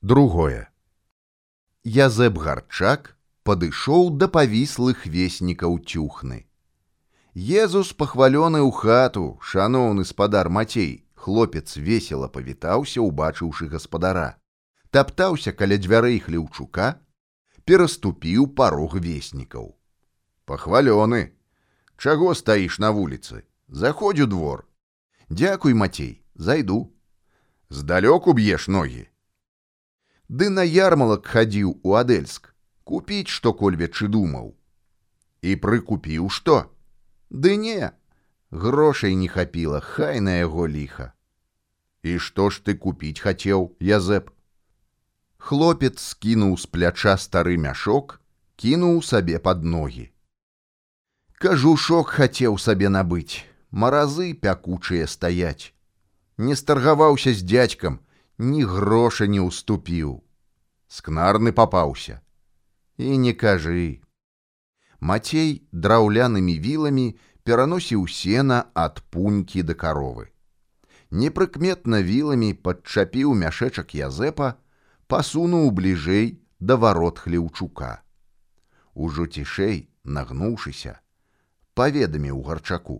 другое. Язэб гарчак падышоў да павіслых веснікаў цюхны. Езус пахвалёны ў хату шаноўны спадар мацей. Хлопец весела павітаўся убачыўшы гаспадара. Таптаўся каля дзвярэй хлеўчука пераступіў парог веснікаў. Пахвалёны. Чаго стаіш на вуліцы? Заходзь у двор. Дзякуй мацей зайду. Здалёку б'еш ногі ды на ярмалак хадзіў у адельск купіць што кольвечы думаў. І прыкупіў што? Ды не грошай не хапіла хай на яго ліха. І што ж ты купіць хацеў язэп? Хлопец скінуў з пляча стары мяшок кінуў сабе под ногі. Кажушок хацеў сабе набыць маразы пякучыя стаяць. Не старгаваўся з дзядзькам ні гроша не ўступіў скнарны папаўся і не кажы Мацей драўлянымі віламі пераносіў сена ад пунькі да каровы. Непрыкметна віламі падчапіў мяшэчак язэпа, пасунуў бліжэй да варот хлеўчука. Ужо цішэй, нагнуўшыся, паведаміў гарчаку.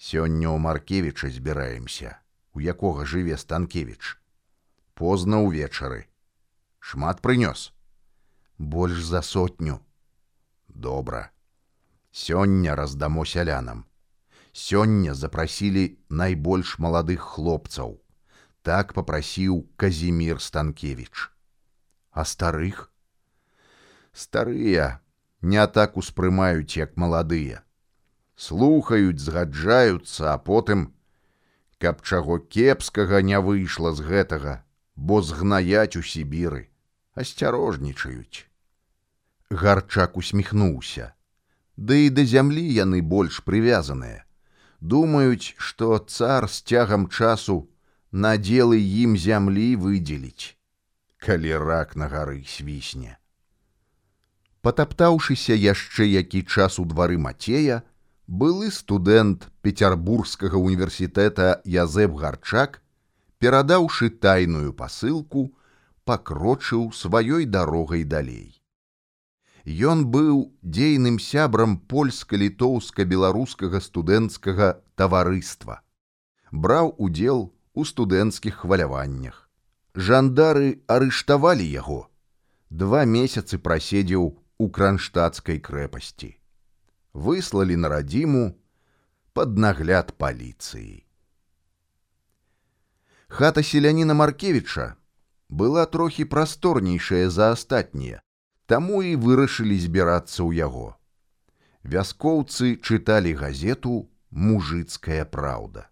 Сёння ў Маркевіча збіраемся, у якога жыве станкевіч. Позна ўвечары. Шмат прынёс. Больш за сотню. Добра. Сёння раздамо сялянам. Сёння запрасілі найбольш маладых хлопцаў так попрасіў казімир станкевич а старых старыя не так успрымаюць як маладыя слухаюць згаджаюцца а потым каб чаго кепскага не выйшла з гэтага бо згнаяць у сібіры асцярожнічаюць. Гарчак усміхнуўся. Ды і да зямлі яны больш прывязаныя. Думаюць што цар з цягам часу надзелы ім зямлі выдзеліць, калі рак на гары свісне. Патаптаўшыся яшчэ які час у двары мацея, былы студэнт пецярбургскага універсітэта Язэб гарчак, перадаўшы тайную пасылку, пакрочыў сваёй дарогай далей. Ён быў дзейным сябрам польска-літоўска-беларускага студэнцкага таварыства. Браў удзел у студэнцкіх хваляваннях. Жандары арыштавалі яго. Два месяцы праседзеў у кранштадтскай крэпасці. Выслалі на радзіму пад нагляд паліцыі. Хата селяніна Маркевіча была трохі прасторнейшая за астатнія, таму і вырашылі збірацца ў яго. Вяскоўцы чыталі газету мужыцкая праўда.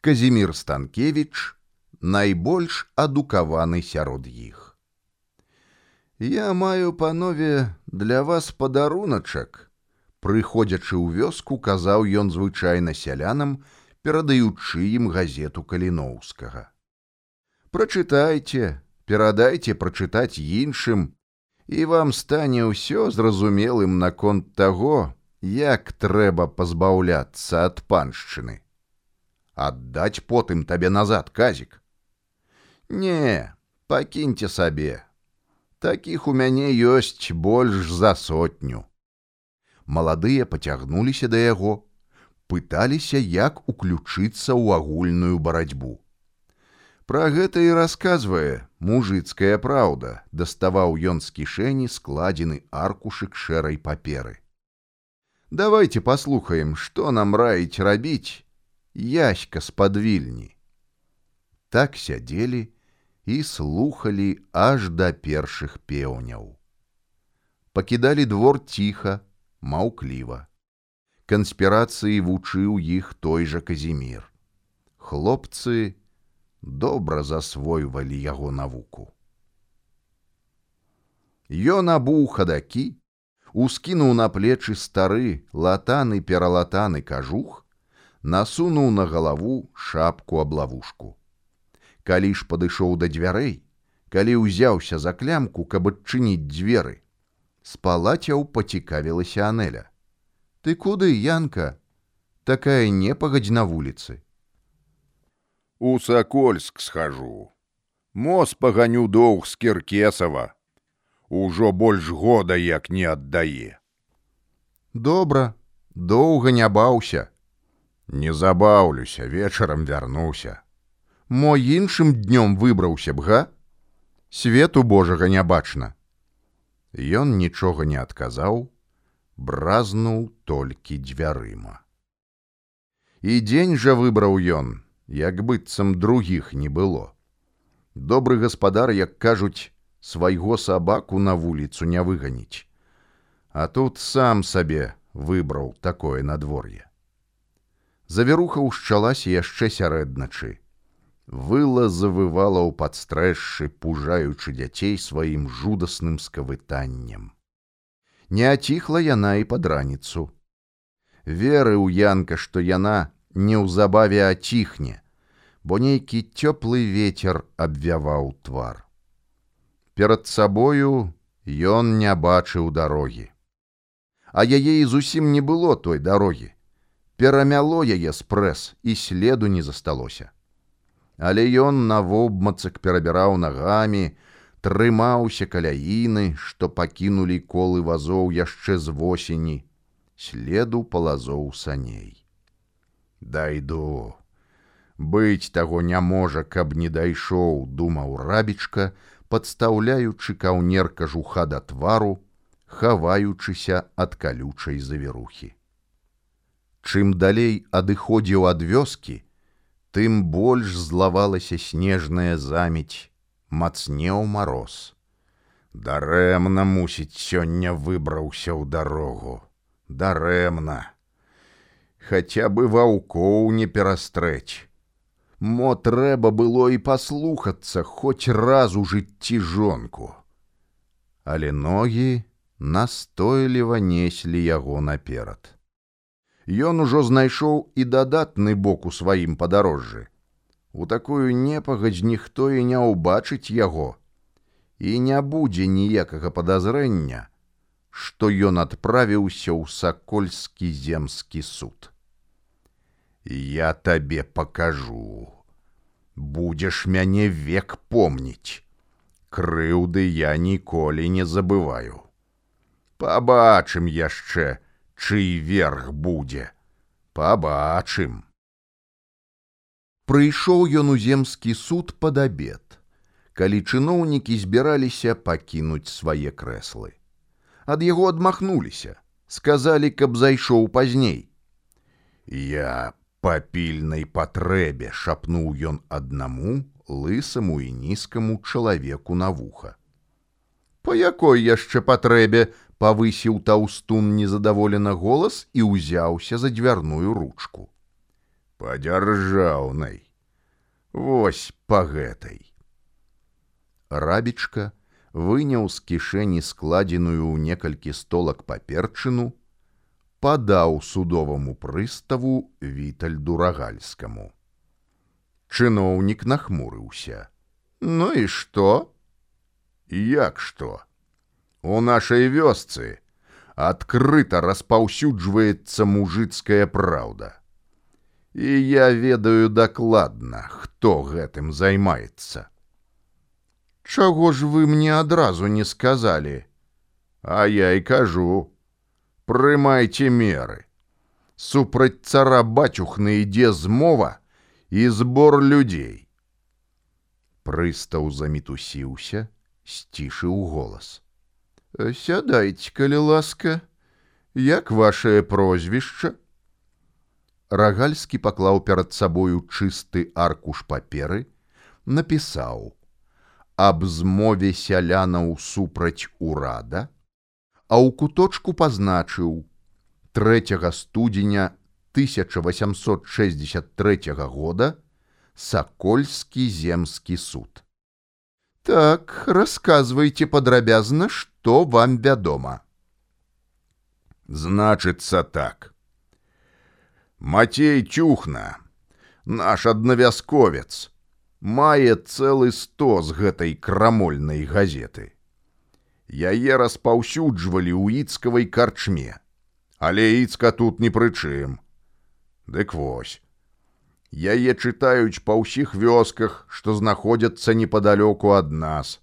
Казімир Станкевич найбольш адукаваны сярод іх. Я маю панове для вас падаруначак, прыходзячы ў вёску казаў ён звычайна сялянам, перадаючы ім газету каліноўскага. Прачытайце, перадайце прачытаць іншым, і вам стане ўсё зразумелым наконт таго, як трэба пазбаўляцца ад паншчыны. Аддаць потым табе назад казік. Не пакіньце сабе. Такіх у мяне ёсць больш за сотню. Маладыя пацягнуліся да яго пыталіся як уключыцца ў агульную барацьбу Пра гэта і расказвае мужыцкая праўда даставаў ён з кішэні складзены аркушык шэрай паперы давайте паслухаем што нам раіць рабіць яська з-пад вільні. Так сядзелі і слухалі аж да першых пеўняў. Пакідалі двор ціха, маўкліва. Канспірацыі вучыў іх той жа казімир. Хлопцы добра засвойвалі яго навуку. Ён абуў хадакі, ускінуў на плечы стары латаны пералатаны кажух насунуў на галаву шапку аблавушку. Калі ж падышоў да дзвярэй, калі ўзяўся за клямку, каб адчыніць дзверы, спалацяў пацікавілася Анеля. Ты куды, Янка, такая непагадзь на вуліцы. У сакольск схожу. Мо спаганю доўг з кіркесава. Ужо больш года як не аддае. Добра, доўга не баўся. Не забаўлюся, вечарам вярнуўся. Мо іншым днём выбраўся б га? Свету Божага не бачна. Ён нічога не адказаў, бразнуў толькі дзвярыма. І дзень жа выбраў ён, як быццам другіх не было. Добры гаспадар, як кажуць, свайго сабаку на вуліцу не выганіць. А тут сам сабе выбраў такое надвор'е. Завіруха ўшчалася яшчэ сярэдначы. Выла завывала ў падстрэшшы, пужаючы дзяцей сваім жудасным скавытаннем. Не аціхла яна і пад раніцу. Веры ў янка, што яна неўзабаве аціхне, бо нейкі цёплы ветер абвяваў твар. Перад сабою ён не бачыў дарогі. А яе і зусім не было той дарогі. Перамяло яе спрэс і следу не засталося. Але ён навобмацак перабіраў нагамі, трымаўся каляіны, што пакінулі колы вазоў яшчэ з восені, следу палазоў саней. Дайду, быць таго не можа, каб не дайшоў, думаў рабічка, падстаўляючы каўнер кажуха да твару, хаваючыся ад калючай завірухі. Чым далей адыходзіў ад вёскі, тым больш злавалася снежная замець, мацнеў мароз. Дарэмна мусіць сёння выбраўся ў дарогу. Дарэмна. Хаця бы ваўкоў не перастрэць. Мо трэба было і паслухацца хоць раз у жыцці жонку. Але ногі настойліва неслі яго наперад. Ён ужо знайшоў і дадатны бок у сваім падарожжы. У такую непагадзь ніхто і не ўбачыць яго, і не будзе ніякага падазрэння, што ён адправіўся ў сакольскі земскі суд я табе пакажу. Будзеш мяне век помніць. Крыўды я ніколі не забываю. Пабачым яшчэ, чый верх будзе. Пабачым. Прыйшоў ён у земскі суд пад абед, калі чыноўнікі збіраліся пакінуць свае крэслы. Ад яго адмахнуліся, сказалі, каб зайшоў пазней. Я па пільнай патрэбе шапнуў ён аднаму лысаму і нізкаму чалавеку на вуха. Па якой яшчэ патрэбе павысіў таўстун незадаволена голас і ўзяўся за дзвярную ручку. Па дзяржаўнай, Вось па гэтай. Рабічка выняў з кішэні складзеную ў некалькі столак паперчыну, падаў судоваму прыставу вітальду рагальскаму. Чыноўнік нахмурыўся. Ну і што? Як што? У нашай вёсцы адкрыта распаўсюджваецца мужыцкая праўда. І я ведаю дакладна, хто гэтым займаецца. Чаго ж вы мне адразу не сказалі, А я і кажу, прымайце меры. Супраць цара бацюхны ідзе змова і збор людзей. Прыстаў замітусіўся, сцішыў голас. Сядайце, калі ласка, як вашее прозвішча? Рагальскі паклаў перад сабою чысты аркуш паперы, напісаў: аб змове сялянаў супраць урада, а ў куточку пазначыў 3 студзеня 1863 года сакольскі земскі суд. Так расказвайце падрабязна, што вам вядома. Значыцца так. Мацей цюхна, наш аднавязковец, мае цэлы сто з гэтай крамольнай газеты яе распаўсюджвалі ў іцкавай карчме. Але іцка тут ні пры чым. Дык вось. Яе чытаюць па ўсіх вёсках, што знаходзяцца непадалёку ад нас.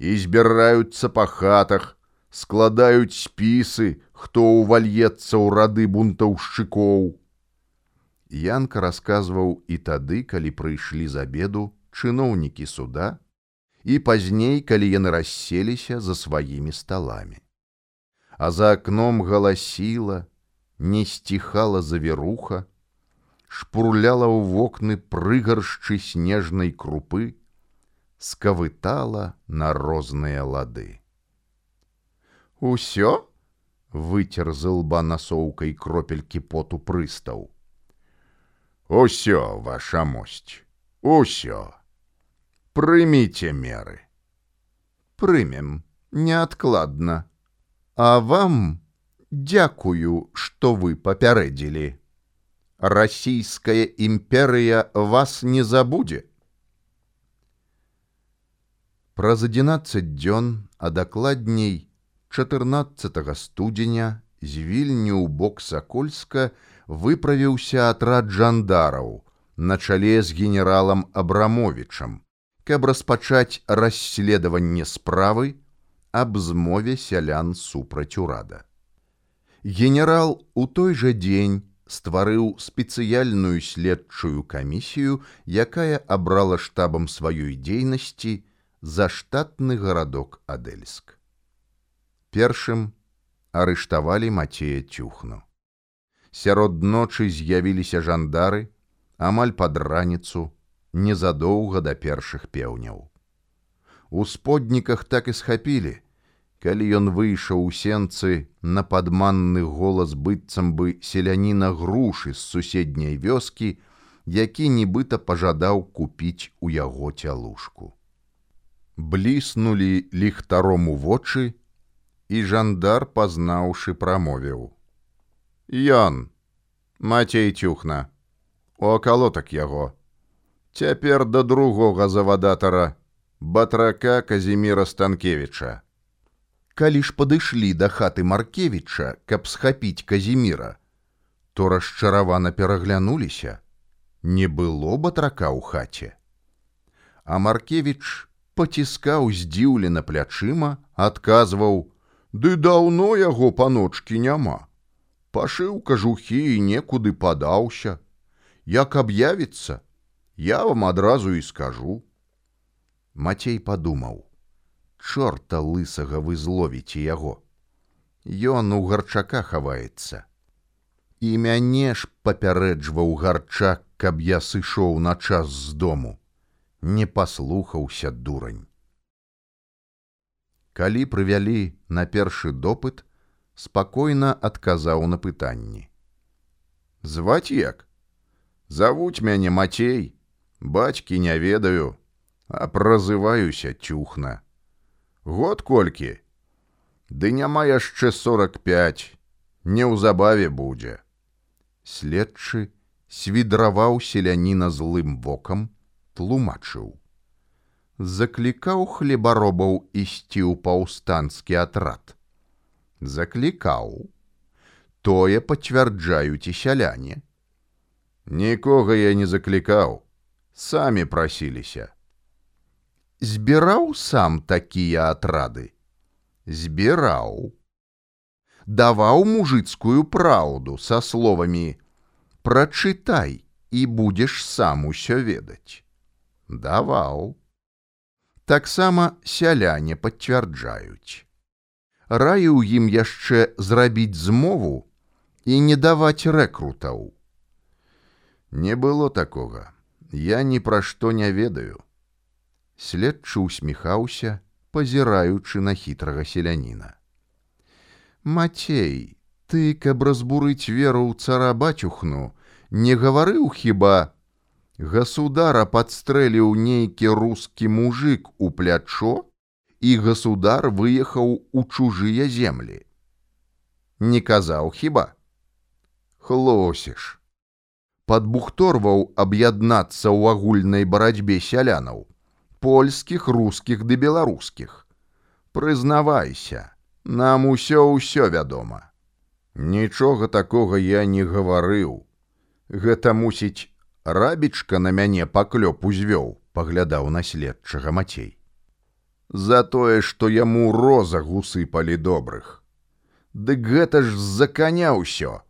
І збіраюцца па хатах, складаюць спісы, хто ўвальецца ў рады бунтаўшчыкоў. Янка расказваў і тады, калі прыйшлі з абеду чыноўнікі суда, і пазней, калі яны расселіся за сваімі сталамі. А за акном галасіла, не сціхала завіруха, шпурляла ў вокны прыгаршчы снежнай крупы, скавытала на розныя лады. Усё выцер з лба насоўкай кропелькі поту прыстаў. Усё, ваша мосць, усё. Прыміце меры. Прымем неадкладна. А вам дзякую, што вы папярэдзілі. Расійская імперыя вас не забудзе. Праз 11 дзён, а дакладней 14 студзеня з вільню ў бок сакольска выправіўся атрад жандараў на чале з генералам абрамовичам, каб распачаць расследаванне справы аб змове сялян супраць урада. Генерал у той жа дзень стварыў спецыяльную следчую камісію, якая абрала штабам сваёй дзейнасці заштатны гарадок Адельск. Першым арыштавалі мацея цюхну. Сярод ночы з'явіліся жандары, амаль пад раніцу, незадоўга да першых пеўняў. У сподніках так і схапілі, калі ён выйшаў у сенцы на падманны голас быццам бы селяніна грушы з суседняй вёскі, які нібыта пажадаў купіць у яго цялушку. Бліснулі ліхтаром у вочы, і жандар пазнаўшы прамовіў Ён мацей цюхна у акалотак яго цяпер да другога завадатара батрака казіміра станкевіча калі ж падышлі да хаты маркевіча каб схапіць казіміра то расчаравана пераглянуліся не было батрака ў хаце а маркевіч паціскаў здзіўлена плячыма адказваў Ды даўно яго паночкі няма. Пашыў кажухі і некуды падаўся. Як аб'явіцца, я вам адразу і скажу. Мацей падумаў: Чорта лысага вы зловіце яго. Ён у гарчака хаваецца. І мяне ж папярэджваў гарчак, каб я сышоў на час з дому. Не паслухаўся дурань калі прывялі на першы допыт, спакойна адказаў на пытанні. Зваць як? Завуць мяне мацей, бацькі не ведаю, а празываюся цюхна. Год колькі? Ды няма яшчэ 45, неўзабаве будзе. Следчы свідраваў селяніна злым вокам, тлумачыў заклікаў хлебаробаў ісці ў паўстанскі атрад. Заклікаў. Тое пацвярджаюць і сяляне. Нікога я не заклікаў, самі прасіліся. Збіраў сам такія атрады. Збіраў. Даваў мужыцкую праўду са словамі: Прачытай і будзеш сам усё ведаць. Даваў таксама сяляне пацвярджаюць. Раіў ім яшчэ зрабіць змову і не даваць рэкрутаў. Не было такога, я ні пра што не ведаю. Следчы усміхаўся, пазіраючы на хітрага селяніна. Мацей, ты, каб разбурыць веру ў цара бацюхну, не гаварыў хіба, государа подстрэліў нейкі рускі мужик у плячо і государ выехаў у чужыя землі не казаў хіба хлосіш подбухторваў аб'яднацца ў агульнай барацьбе сялянаў польскіх рускіх ды беларускіх. Прызнавайся нам усё ўсё вядома. Нічога такога я не гаварыў. Гэта мусіць рабічка на мяне паклёп узвёў паглядаў на следчага мацей. За тое што яму роза гусыпалі добрых. Дык гэта ж з-за каня ўсё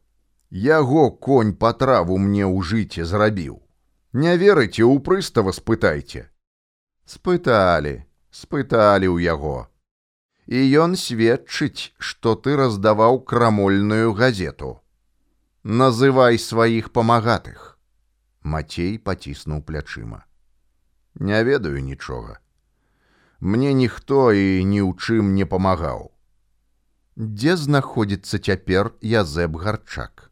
яго конь па траву мне ў жыце зрабіў не верыце у прыстава спытайце спыталі спыталі ў яго і ён сведчыць, што ты раздаваў крамольную газету. Называй сваіх памагатых. Мацей паціснуў плячыма. Не ведаю нічога. Мне ніхто і ні ў чым не памагаў. Дзе знаходзіцца цяпер Язэб гарчак.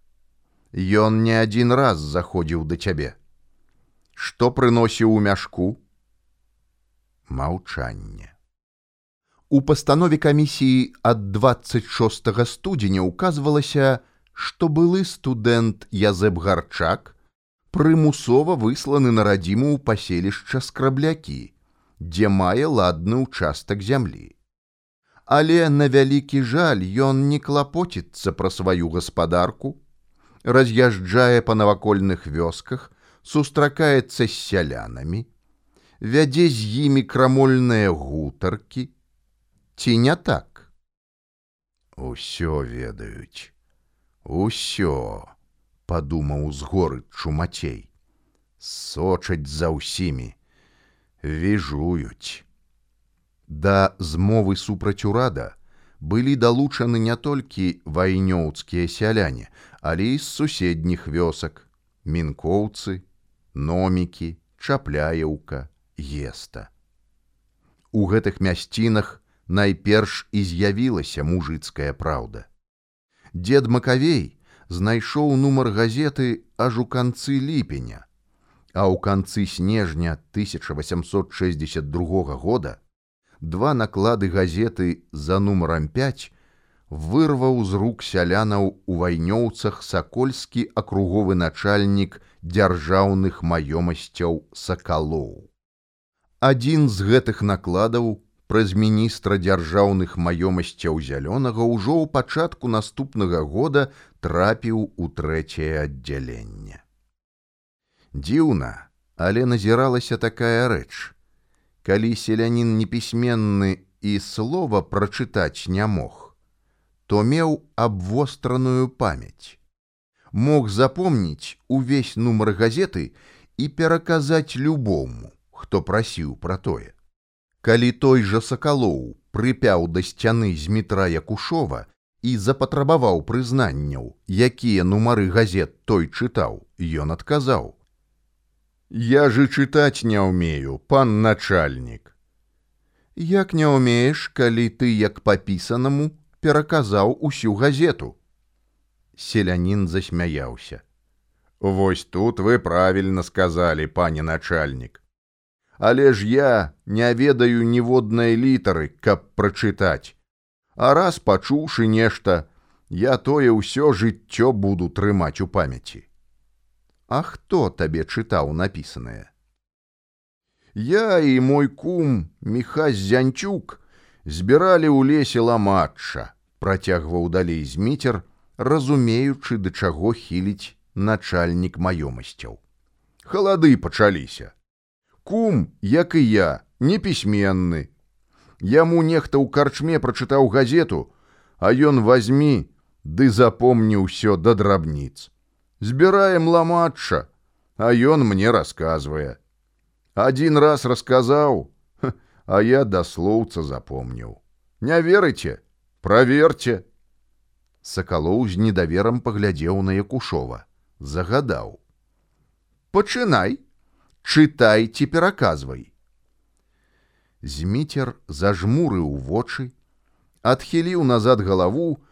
Ён не адзін раз заходзіў да цябе. Што прыносіў у мяшку? Маўчанне. У пастанове камісіі ад 26 студзеня указвалася, што былы студэнт Язэб гарчак прымусова высланы на радзіму ў паселішча скраблякі, дзе мае ладны ўчастак зямлі. Але на вялікі жаль ён не клапоціцца пра сваю гаспадарку, раз'язджае па навакольных вёсках, сустракаецца з сялянамі, вядзе з імі крамольныя гутаркі, ці не так? Усё ведаюць усё падумаў з горы чумацей сочаць за ўсімі віжуюць. Да змовы супраць урада былі далучаны не толькі вайнёўцкія сяляне але і з суседніх вёсак мінкоўцы номікі чапляеўка геста у гэтых мясцінах найперш і з'явілася мужыцкая праўда. Дед Макавей знайшоў нумар газеты аж у канцы ліпеня, а ў канцы снежня 1862 года два наклады газеты за нумаром 5 вырваў з рук сялянаў у вайнёўцах сакольскі акруговы начальнік дзяржаўных маёмасцяў сакалоў. Адзін з гэтых накладаў праз міністра дзяржаўных маёмасцяў зялёнага ўжо ў пачатку наступнага года трапіў у трэцяе аддзяленне. Дзіўна, але назіралася такая рэч. Калі селянін непісьменны і слова прачытаць не мог, то меў абвостраную памяць. Мог запомніць увесь нумар газеты і пераказаць любому, хто прасіў пра тое. Калі той жа сакалоў прыпяў да сцяны з метра Якушова і запатрабаваў прызнанняў, якія нумары газет той чытаў, ён адказаў: « Я же чытаць не ўмею, пан начальнік. Як не ўмееш, калі ты як папісанаму пераказаў усю газету. Селянін засмяяўся. Вось тут вы правільна сказалі, пане начальнік але ж я не ведаю ніводнай літары, каб прачытаць. А раз пачуўшы нешта, я тое ўсё жыццё буду трымаць у памяці. А хто табе чытаў напісанае? Я і мой кум Міхась Зянчук збіралі ў лесе ламачча, працягваў далей зміцер, разумеючы, да чаго хіліць начальнік маёмасцяў. Халады пачаліся кум, як і я, непісьменны. Яму нехта ў карчме прачытаў газету, а ён возьми ды запомні ўсё да драбніц. Збіраем ламачча, а ён мне расказвае. Адзін раз расказаў, а я даслоўца запомніў. Не верыце, праверце. Сакалоў з недаверам паглядзеў на Якушова, загадаў: « Пачынай, чытай ці пераказвай. Зміцер зажмурыў вочы, адхіліў назад галаву,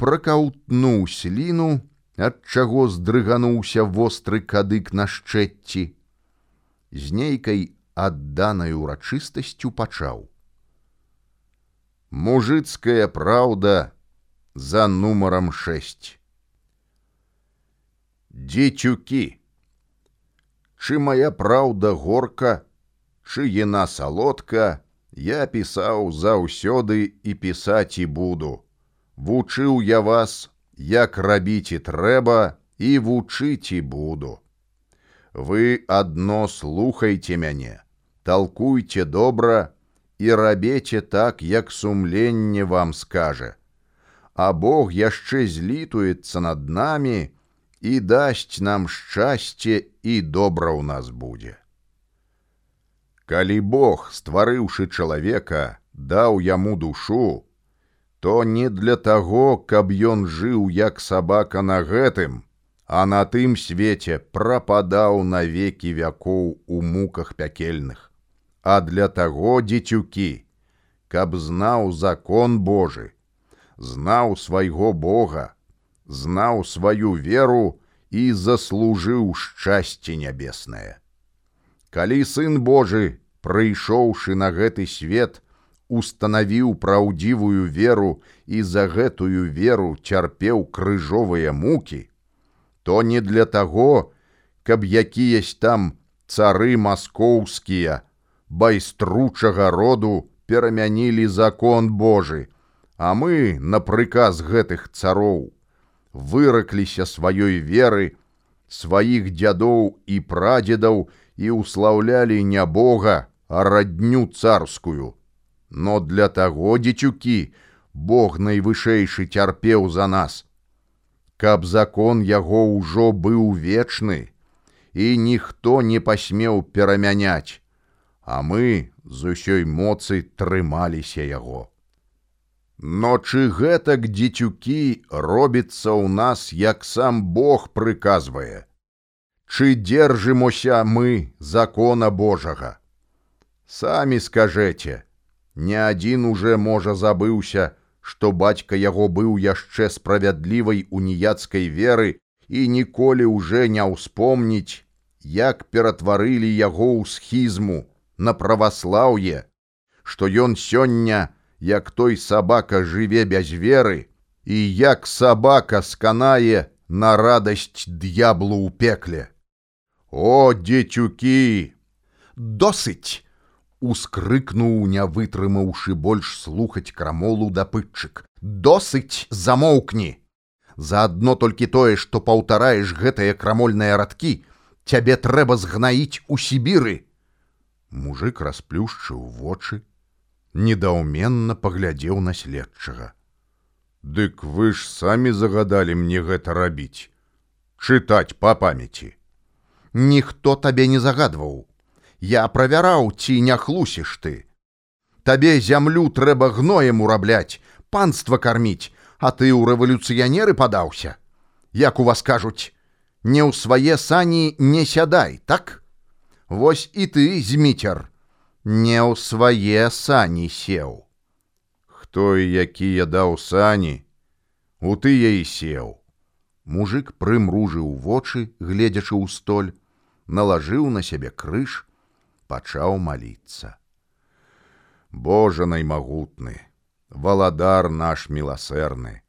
пракаўтнуў сліну, ад чаго здрыгануўся востры кадык на шчэцці. З нейкай адданай урачыстасцю пачаў. Мужыцкая праўда за нумаром 6. Дзецюкі чы моя праўда горка, чы яна салодка, я пісаў заўсёды і пісаць і буду. Вучыў я вас, як рабіць і трэба і вучыць і буду. Вы адно слухайте мяне, толкуйте добра і рабеце так, як сумленне вам скажа. А Бог яшчэ злітуецца над намі і дасць нам шчасце і добра ў нас будзе. Калі Бог, стварыўшы чалавека, даў яму душу, то не для таго, каб ён жыў як сабака на гэтым, а на тым свеце прападаў на векі вякоў у муках пякельных, а для таго дзецюкі, каб знаў закон Божы, знаў свайго Бога, знаў сваю веру і заслужыў шчасце нябеснае. Калі сын Божы, прыйшоўшы на гэты свет, устанавіў праўдзівую веру і за гэтую веру цярпеў крыжовыя мукі, то не для таго, каб якіясь там цары маскоўскія, байстручага роду перамянілі закон Божы, а мы, на прыказ гэтых цароў, выракліся сваёй веры, сваіх дзядоў і прадзедаў і ўслаўлялі не Бога, а радню царскую. Но для таго дзецюкі Бог найвышэйшы цярпеў за нас, каб закон яго ўжо быў вечны, і ніхто не пасмеў перамяняць, а мы з усёй моцы трымаліся яго. Но чы гэтак дзецюкі робіцца ў нас, як сам Бог прыказвае, Чы дзержымося мы закона Божага. Самі скажэце, не адзін уже можа забыўся, што бацька яго быў яшчэ справядлівай уніяцкай веры і ніколі ўжо не ўспомніць, як ператварылі яго ў схізму на праваслаўе, што ён сёння, як той сабака жыве без веры, і як сабака сканае на радасць д'яблу ў пекле. О, дзецюкі! Досыць! ускрыкнуў не вытрымаўшы больш слухаць крамолу дапытчык досыць замоўкні заадно толькі тое што паўтараеш гэтыя крамольныя радкі цябе трэба згнаіць у сібіры мужик расплюшчыў вочы недаўменна паглядзеў на следчага дык вы ж самі загадалі мне гэта рабіць чытаць па памяці ніхто табе не загадваў Я правяраў, ці не хлусіш ты. Табе зямлю трэба гноем урабляць, панства карміць, а ты ў рэвалюцыянеры падаўся. Як у вас кажуць, не ў свае сані не сядай, так? Вось і ты, зміцер, не ў свае сані сеў. Хто і якія даў сані, у тыя і сеў. Мужик прымружыў вочы, гледзячы ў столь, налажыў на сябе крыж, пачаў маліцца. Божа наймагутны, валадар наш міласэрны,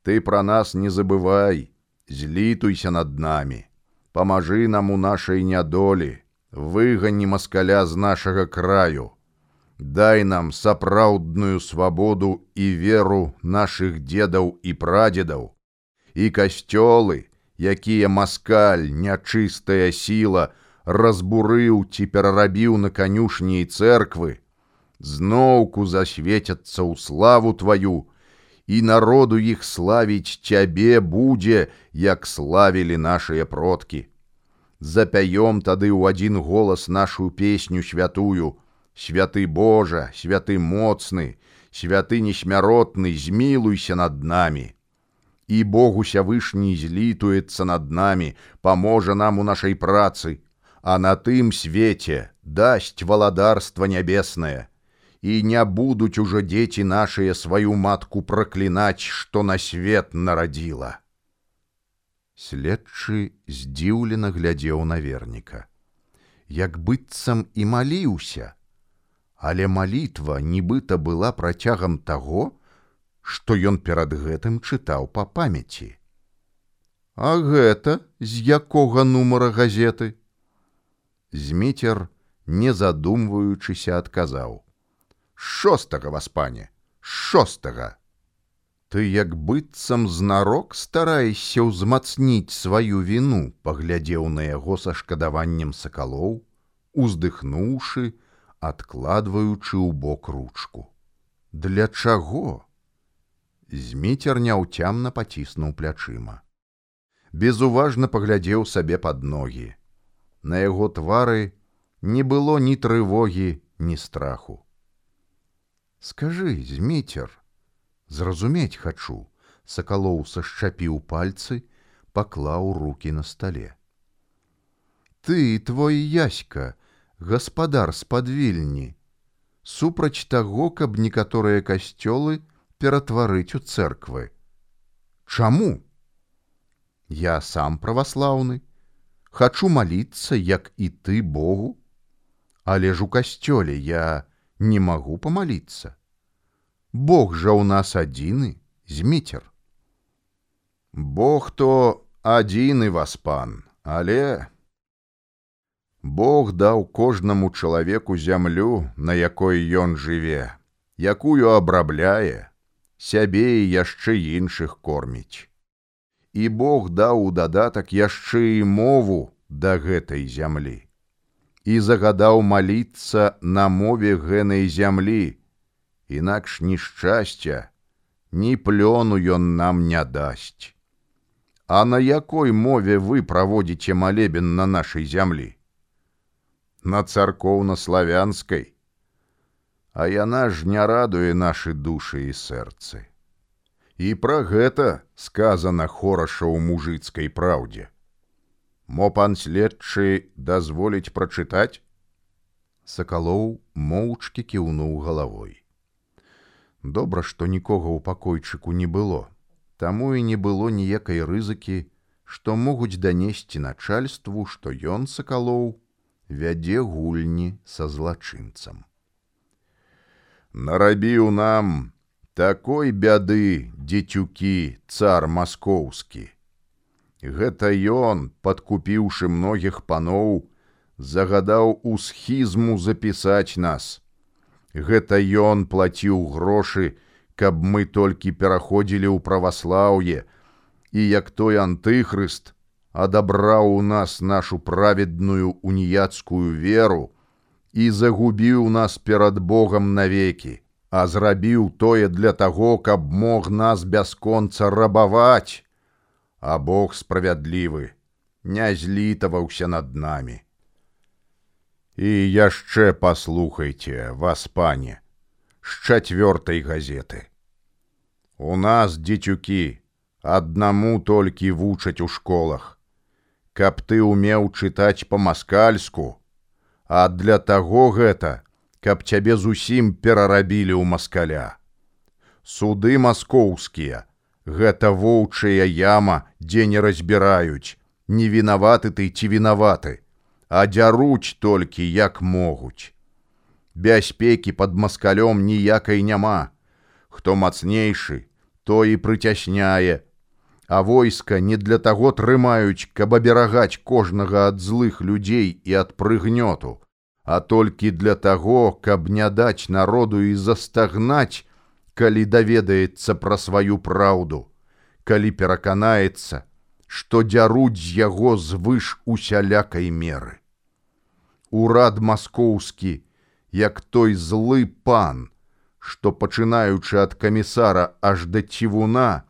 Ты пра нас не забывай, злітуйся над намі, памажы нам у нашай нядолі, выгані маскаля з нашага краю. Дай нам сапраўдную свабоду і веру нашых дзедаў і прадзедаў, і касцёлы, якія маскаль, нячыстая сіла, разбурыў ці перарабіў на канюшні і церквы, зноўку засвецяцца ў славу тваю, і народу іх славіць цябе будзе, як славілі нашыя продкі. Запяём тады ў адзін голас нашу песню святую, святы Божа, святы моцны, святы несмяротны, змілуйся над намі. І Богу сявышні злітуецца над намі, паможа нам у нашай працы, а на тым свеце дасць валадарства нябеснае, і не будуць ужо дзеці нашыя сваю матку праклінаць, што на свет нарадзіла. Следчы здзіўлена глядзеў на верніка. Як быццам і маліўся, але малітва нібыта была працягам таго, што ён перад гэтым чытаў па памяці. А гэта з якога нумара газеты? Зміцер, не задумваючыся, адказаў: « Шостага вас пане, шостага. Ты як быццам знарок стараешся ўзмацніць сваю віну, паглядзеў на яго са шкадаваннем сакалоў, уздыхнуўшы, адкладваючы ў бок ручку. Для чаго? Зміцер няўцямна паціснуў плячыма. Безуважна паглядзеў сабе пад ногі. На яго твары не было ні трывогі, ні страху. Скажы, зміцер, зразумець хачу, сакалоў сашчапіў пальцы, паклаў руки на стале. Ты твой яська, гаспадар спадвільні, супраць таго, каб некаторыя касцёлы ператварыць у церквы. Чаму? Я сам праваслаўны, хачу маліцца, як і ты Богу, але ж у касцёле я не магу памаліцца. Бог жа ў нас адзіны, зміцер. Бог то адзіны вас пан, але Бог даў кожнаму чалавеку зямлю, на якой ён жыве, якую абрабляе, сябе і яшчэ іншых корміць. І Бог даў у дадатак яшчэ і мову да гэтай зямлі. І загадаў маліцца на мове гэнай зямлі, інакш ні шчасця, ні плёну ён нам не дасць. А на якой мове вы праводзіце малебен на нашай зямлі? На царкоўна-славянскай, А яна ж не радуе нашы душы і сэрцы. І пра гэта сказана хораша ў мужыцкай праўдзе. Мо пан следчы дазволіць прачытаць? Сакалоў моўчкі кіўнуў галавой. Добра, што нікога ў пакойчыку не было, таму і не было ніякай рызыкі, што могуць данесці начальству, што ён сакалоў вядзе гульні са злачынцам. Нарабіў нам такой бяды, дзецюкі, цар маскоўскі. Гэта ён, падкупіўшы многіх паноў, загадаў у схізму запісаць нас, Гэта ён плаціў грошы, каб мы толькі пераходзілі ў праваслаўе, і як той антыхрыст адабраў у нас нашу праведную уніяцкую веру і загубіў нас перад Богом навекі, а зрабіў тое для таго, каб мог нас бясконца рабаваць, а Бог справядлівы, не злітаваўся над намі. І яшчэ паслухайце вас пане з чацвёртай газеты. У нас дзецюкі аднаму толькі вучаць у школах, каб ты умеў чытаць па-маскальску, а для таго гэта, каб цябе зусім перарабілі ў маскаля. Суды маскоўскія, гэта воўчая яма, дзе не разбіраюць, не вінаваты ты ці вінаваты а дзяруць толькі як могуць. Бяспекі пад маскалём ніякай няма. Хто мацнейшы, то і прыцясняе, А войска не для таго трымаюць, каб аберагаць кожнага ад злых людзей і ад прыгнёту, а толькі для таго, каб не даць народу і застагнаць, калі даведаецца пра сваю праўду, калі пераканаецца, што дзяруць з яго звыш усялякай меры. Урад маскоўскі, як той злы пан, што пачынаючы ад камісара аж да цівуна,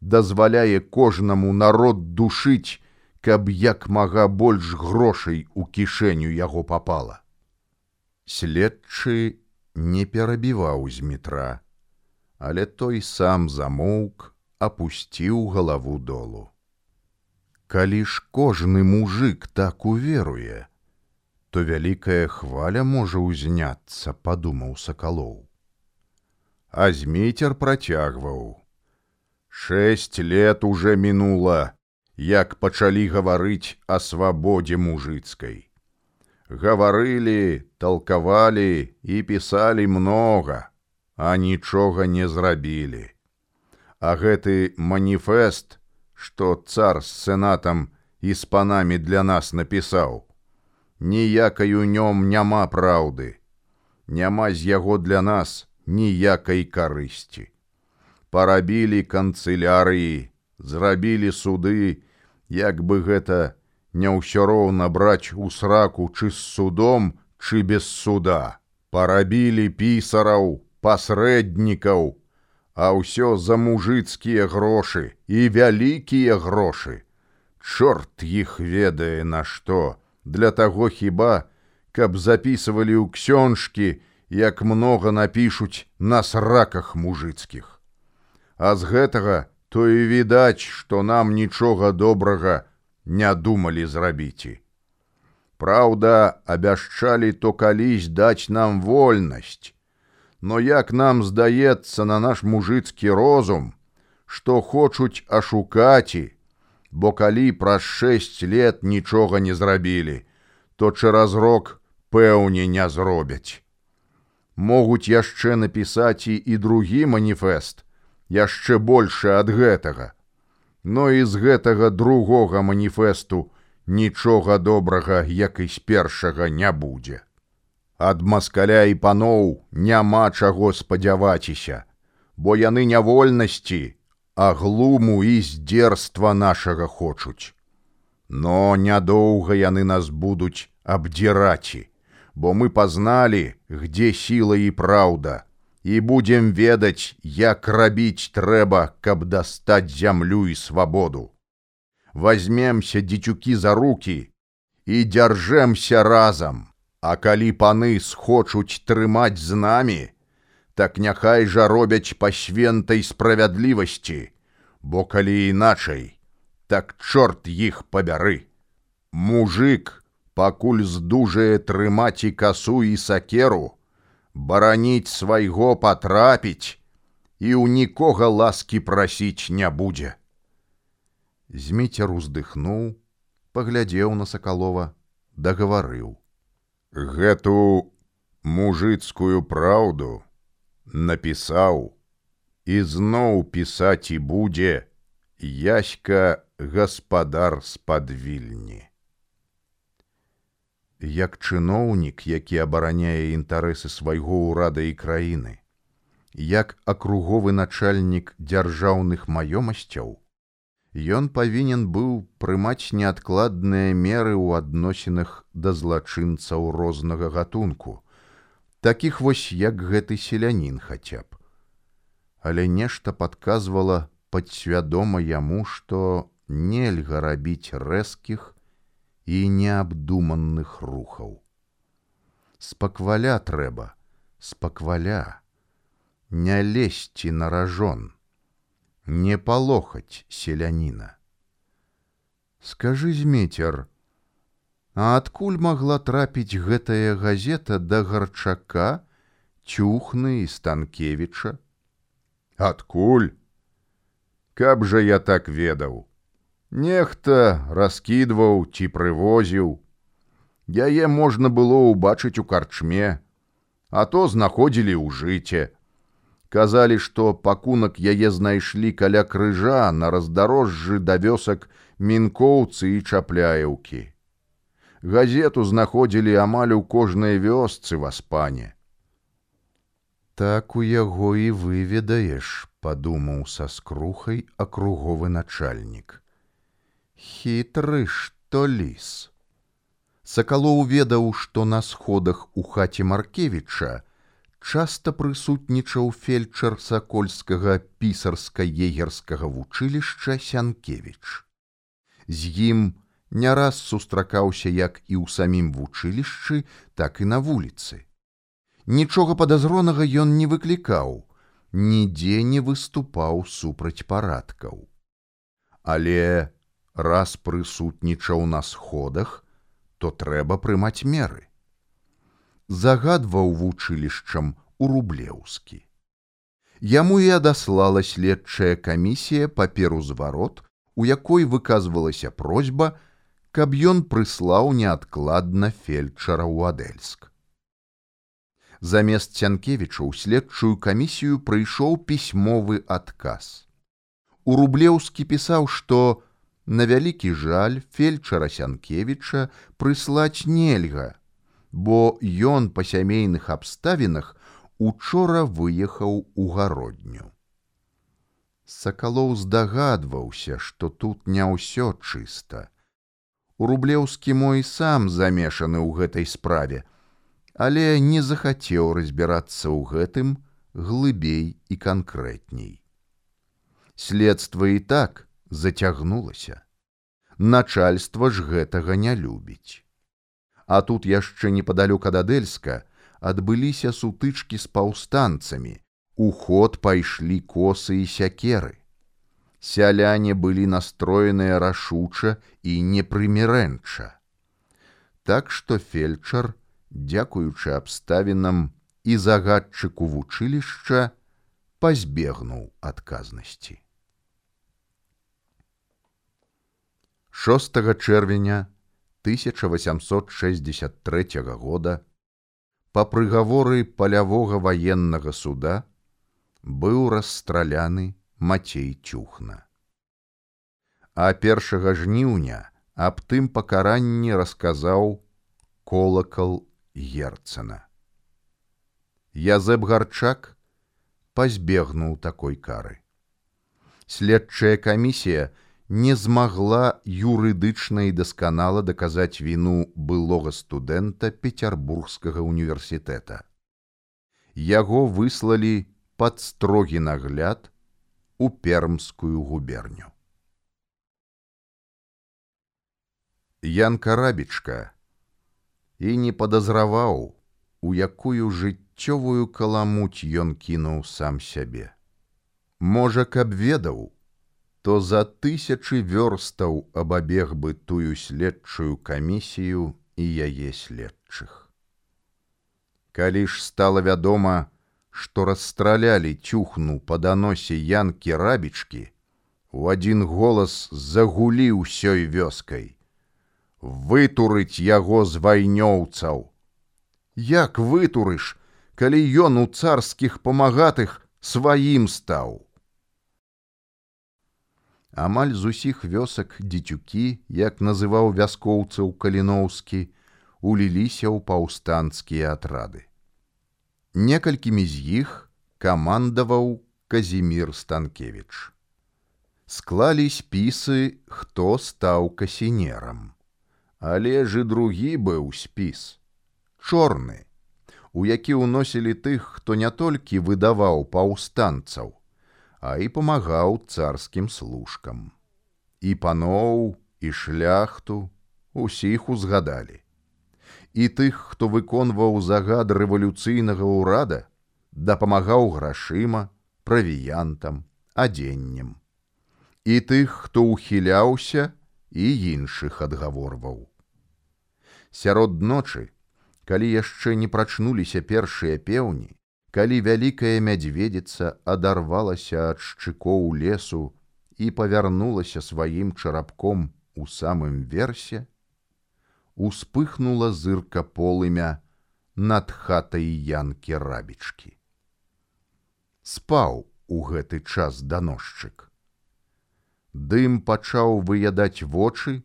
дазваляе кожнаму народ душыць, каб як мага больш грошай у кішэню яго папала. Следчы не перабіваў з метра, але той сам замоўк, апусціў галаву долу калі ж кожны мужик так уверуе, то вялікая хваля можа ўзняцца, падумаў сакалоў. А змейцер працягваў: Шесть лет уже мінула, як пачалі гаварыць о свабодзе мужыцкай. Гаварылі, толкавалі і пісалі много, а нічога не зрабілі. А гэты маніфест, што цар з сенатам і з панамі для нас напісаў. Ніякай у нём няма праўды, няма з яго для нас ніякай карысці. парабілі канцылярыі, зрабілі суды, як бы гэта не ўсё роўна браць у сраку чы з судом, чы без суда. Парабілі пісараў, пасрэднікаў, а ўсё за мужыцкія грошы і вялікія грошы. Чорт іх ведае на што, для таго хіба, каб записывалі ў ксёншкі, як многа напішуць на сраках мужыцкіх. А з гэтага то і відаць, што нам нічога добрага не думалі зрабіць. Праўда, абяшчалі то калісь даць нам вольнасць, Но як нам здаецца на наш мужыцкі розум, што хочуць ашукаці, бо калі праз шэсць лет нічога не зрабілі, то чэраз рок пэўне не зробяць. Могуць яшчэ напісаць і і другі маніфест, яшчэ больше ад гэтага. Но і з гэтага другога маніфесту нічога добрага, як і з першага не будзе. Ад маскаля і паноў няма чаго спадзяваціся, бо яны нявольнасці, а глуму і здзерства нашага хочуць. Но нядоўга яны нас будуць абдзіраці, бо мы пазналі, где сіла і праўда, і будзем ведаць, як рабіць трэба, каб дастаць зямлю і свабоду. Возьмемся дзецюкі за руки і дзяржэмся разам, А калі паны схочуць трымаць з намі, так няхай жа робяць па свентай справядлівасці, бо калі іначай, так чорт іх пабяры. Мужик, пакуль здужае трымаць і касу і сакеру, бараніць свайго патрапіць і ў нікога ласкі прасіць не будзе. Зміцер уздыхнуў, паглядзеў на сакалова, дагаварыў: Гэту мужыцкую праўду, напісаў і зноў пісаць і будзе яська гаспадар з-пад вільні. Як чыноўнік, які абараняе інтарэсы свайго ўрада і краіны, як акруговы начальнік дзяржаўных маёмасцяў, ён павінен быў прымаць неадкладныя меры ў адносінах да злачынцаў рознага гатунку, таких вось як гэты селянін хаця б. Але нешта подказвала падсвядома яму што нельга рабіць рэзкіх і неабдуманных рухаў. Спакваля трэба спакваля. Не лезці на ражон не палохаць селяніна скажы змецер А адкуль магла трапіць гэтая газета да гарчака, цюхны і станкевіча? Адкуль? Каб жа я так ведаў. Нехта раскідваў ці прывозіў. Яе можна было ўбачыць у карчме, а то знаходзілі ў жыце. Казалі, што пакунак яе знайшлі каля крыжа на раздарожжы да вёсак мінкоўцы і чапляеўкі газету знаходзілі амаль у кожнай вёсцы в аспане. Так у яго і выведаеш, падумаў са скрухай акруговы начальнік. Хітры што ліс. Сакалоў ведаў, што на сходах у хаце Маркевіча часта прысутнічаў фельчар сакольскага пісарска-егерскага вучылішча Сянкевіч. З ім не раз сустракаўся як і ў самім вучылішчы, так і на вуліцы. Нічога падазронага ён не выклікаў, нідзе не выступаў супраць парадкаў. Але раз прысутнічаў на сходах, то трэба прымаць меры. Загадваў вучылішчам у рублеўскі. Яму і адаслала следчая камісія паперу зварот, у якой выказвалася просьба, каб ён прыслаў неадкладна фельчара ў адельск. Замест цянкевіча ў следчую камісію прыйшоў пісьмовы адказ. У рублеўскі пісаў, што на вялікі жаль фельчара сянкевіча прыслаць нельга, бо ён па сямейных абставінах учора выехаў у гародню. Сакалоў здагадваўся, што тут не ўсё чыста. Рублеўскі мой сам замешаны ў гэтай справе, але не захацеў разбірацца ў гэтым глыбей і канкрэтней. Следства і так зацягнулася. Начальства ж гэтага не любіць. А тут яшчэ непадалёк ад Адельска адбыліся сутычкі з паўстанцамі. У ход пайшлі косы і сякеры. Сяляне былі настроеныя рашуча і непрымірэнча. Так што фельчар, дзякуючы абставінам і загадчыку вучылішча, пазбегнуў адказнасці. 6 чэрвеня 1863 года па прыгаворы палявога ваеннага суда быў расстраляны мацей цюхна. А першага жніўня аб тым пакаранні расказаў колакал герцана. Язэб гарчак пазбегнуў такой кары. Следчая камісія не змагла юрыдычна і дасканала даказаць віну былога студэнта петербургскага універсітэта. Яго выслалі пад строгі нагляд у пермскую губерню. Ян карабічка і не падазраваў, у якую жыццёвую каламуць ён кінуў сам сябе. Можа, каб ведаў, то за тысячы вёрстаў абабег бы тую следчую камісію і яе следчых. Калі ж стала вядома, што расстралялі цюхну па даносе янкі рабічкі, у адзін голас загулі ўсёй вёскай. Вытурыць яго з вайнёўцаў. Як вытурыш, калі ён у царскіх памагатых сваім стаў амаль з усіх вёсак дзецюкі, як называў вяскоўцаў каліноўскі, уліліся ў паўстанцкія атрады. Некалькімі з іх камандаваў Казімір Станкевіч. Склалі спісы, хто стаў касінерам. Але ж і другі быў спіс, чорны, у які ўносілі тых, хто не толькі выдаваў паўстанцаў, а і памагаў царскім служкам. І паноў і шляхту усіх узгадалі. І тых, хто выконваў загад рэвалюцыйнага ўрада, дапамагаў грашыма, правіянтам, адзеннем. І тых, хто ўхіляўся і іншых адгаворваў. Сярод ночы, калі яшчэ не прачнуліся першыя пеўні, калі вялікая мядзведзіца адарвалася ад шчыкоў лесу і павярнулася сваім чарапком у самым версе, успыхнула зырка полымя над хатай янкі рабічкі. Спаў у гэты час даносчык. Дым пачаў выядаць вочы,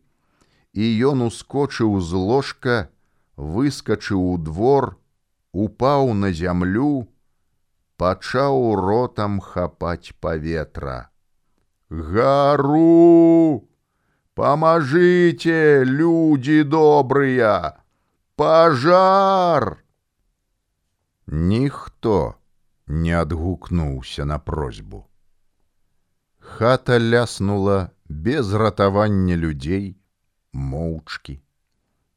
і ён ускочыў з ложка, выскачыў у двор, упаў на зямлю, пачаў ротам хапаць паветра. Гару! Памажыце, людзі добрыя! Пажар! Ніхто не адгукнуўся на просьбу. Хата ляснула без ратавання людзей, моўчкі.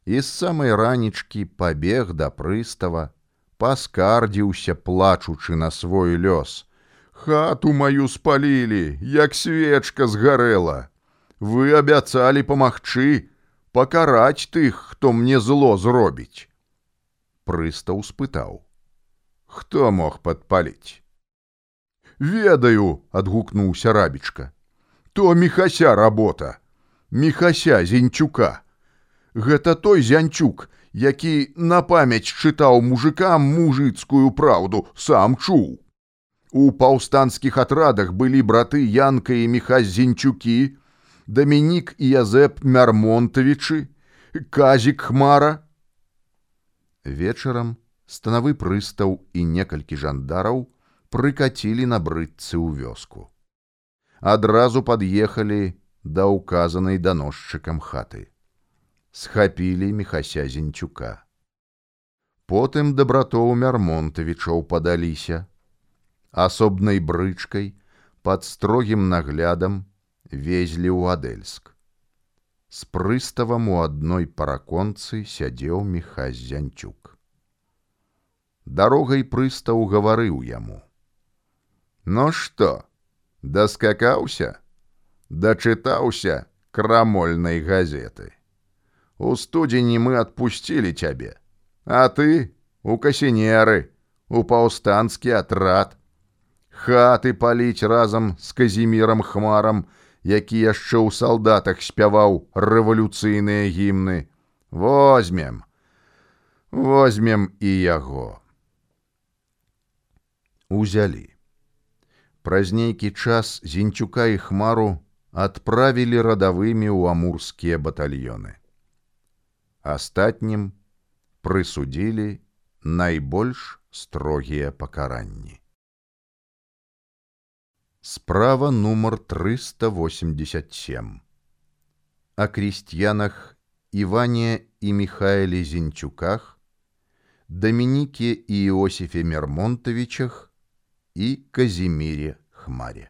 І з самай ранічкі пабег да прыстава, паскардзіўся плачучы на свой лёс. Хату маю спалілі, як свечка згарэла. Вы абяцалі памагчы, пакараць тых, хто мне зло зробіць. Прыстаў спытаў: « Хто мог падпаліць? Ведаю, адгукнуўся рабічка. То мехася работа, мехася зенчука. Гэта той зянчук, які на памяць чытаў мужикам мужыцкую праўду, сам чуў. У паўстанцкіх атрадах былі браты Янка і Мехаззінчукі, Дамінік і Язэп Мярмонтавічы, Казік Хмара. Вечарам станавы прыстаў і некалькі жандараў прыкацілі на брыдцы ў вёску. адразу пад'ехалі да указанай даносчыкам хаты. Схапілі мехася зенчука. Потым дабратоў мярмонтавічоў падаліся. Асобнай брычкай пад строгім наглядам везлі ў адельск. З прыставам у адной параконцы сядзеў мехась зянчук. Дарогай прыстаў гаварыў яму: « Ну што, даскакаўся, дачытаўся крамольнай газеты. У студзені мы адпусцілі цябе, а ты у касінеры, у паўстанскі атрад, хаты паліць разам з казімірам хмарам, які яшчэ ў салдатах спяваў рэвалюцыйныя гімны. Возьмем, возьмем і яго. Узялі. Праз нейкі час зінчука і хмару адправілі радавымі ў амурскія батальёны. Астатнім прысудзілі найбольш строгія пакаранні. Справа нумар 387. О крестьянах Иване и Михаиле Зинчуках, Доминике и Иосифе Мермонтовичах и Казимире Хмаре.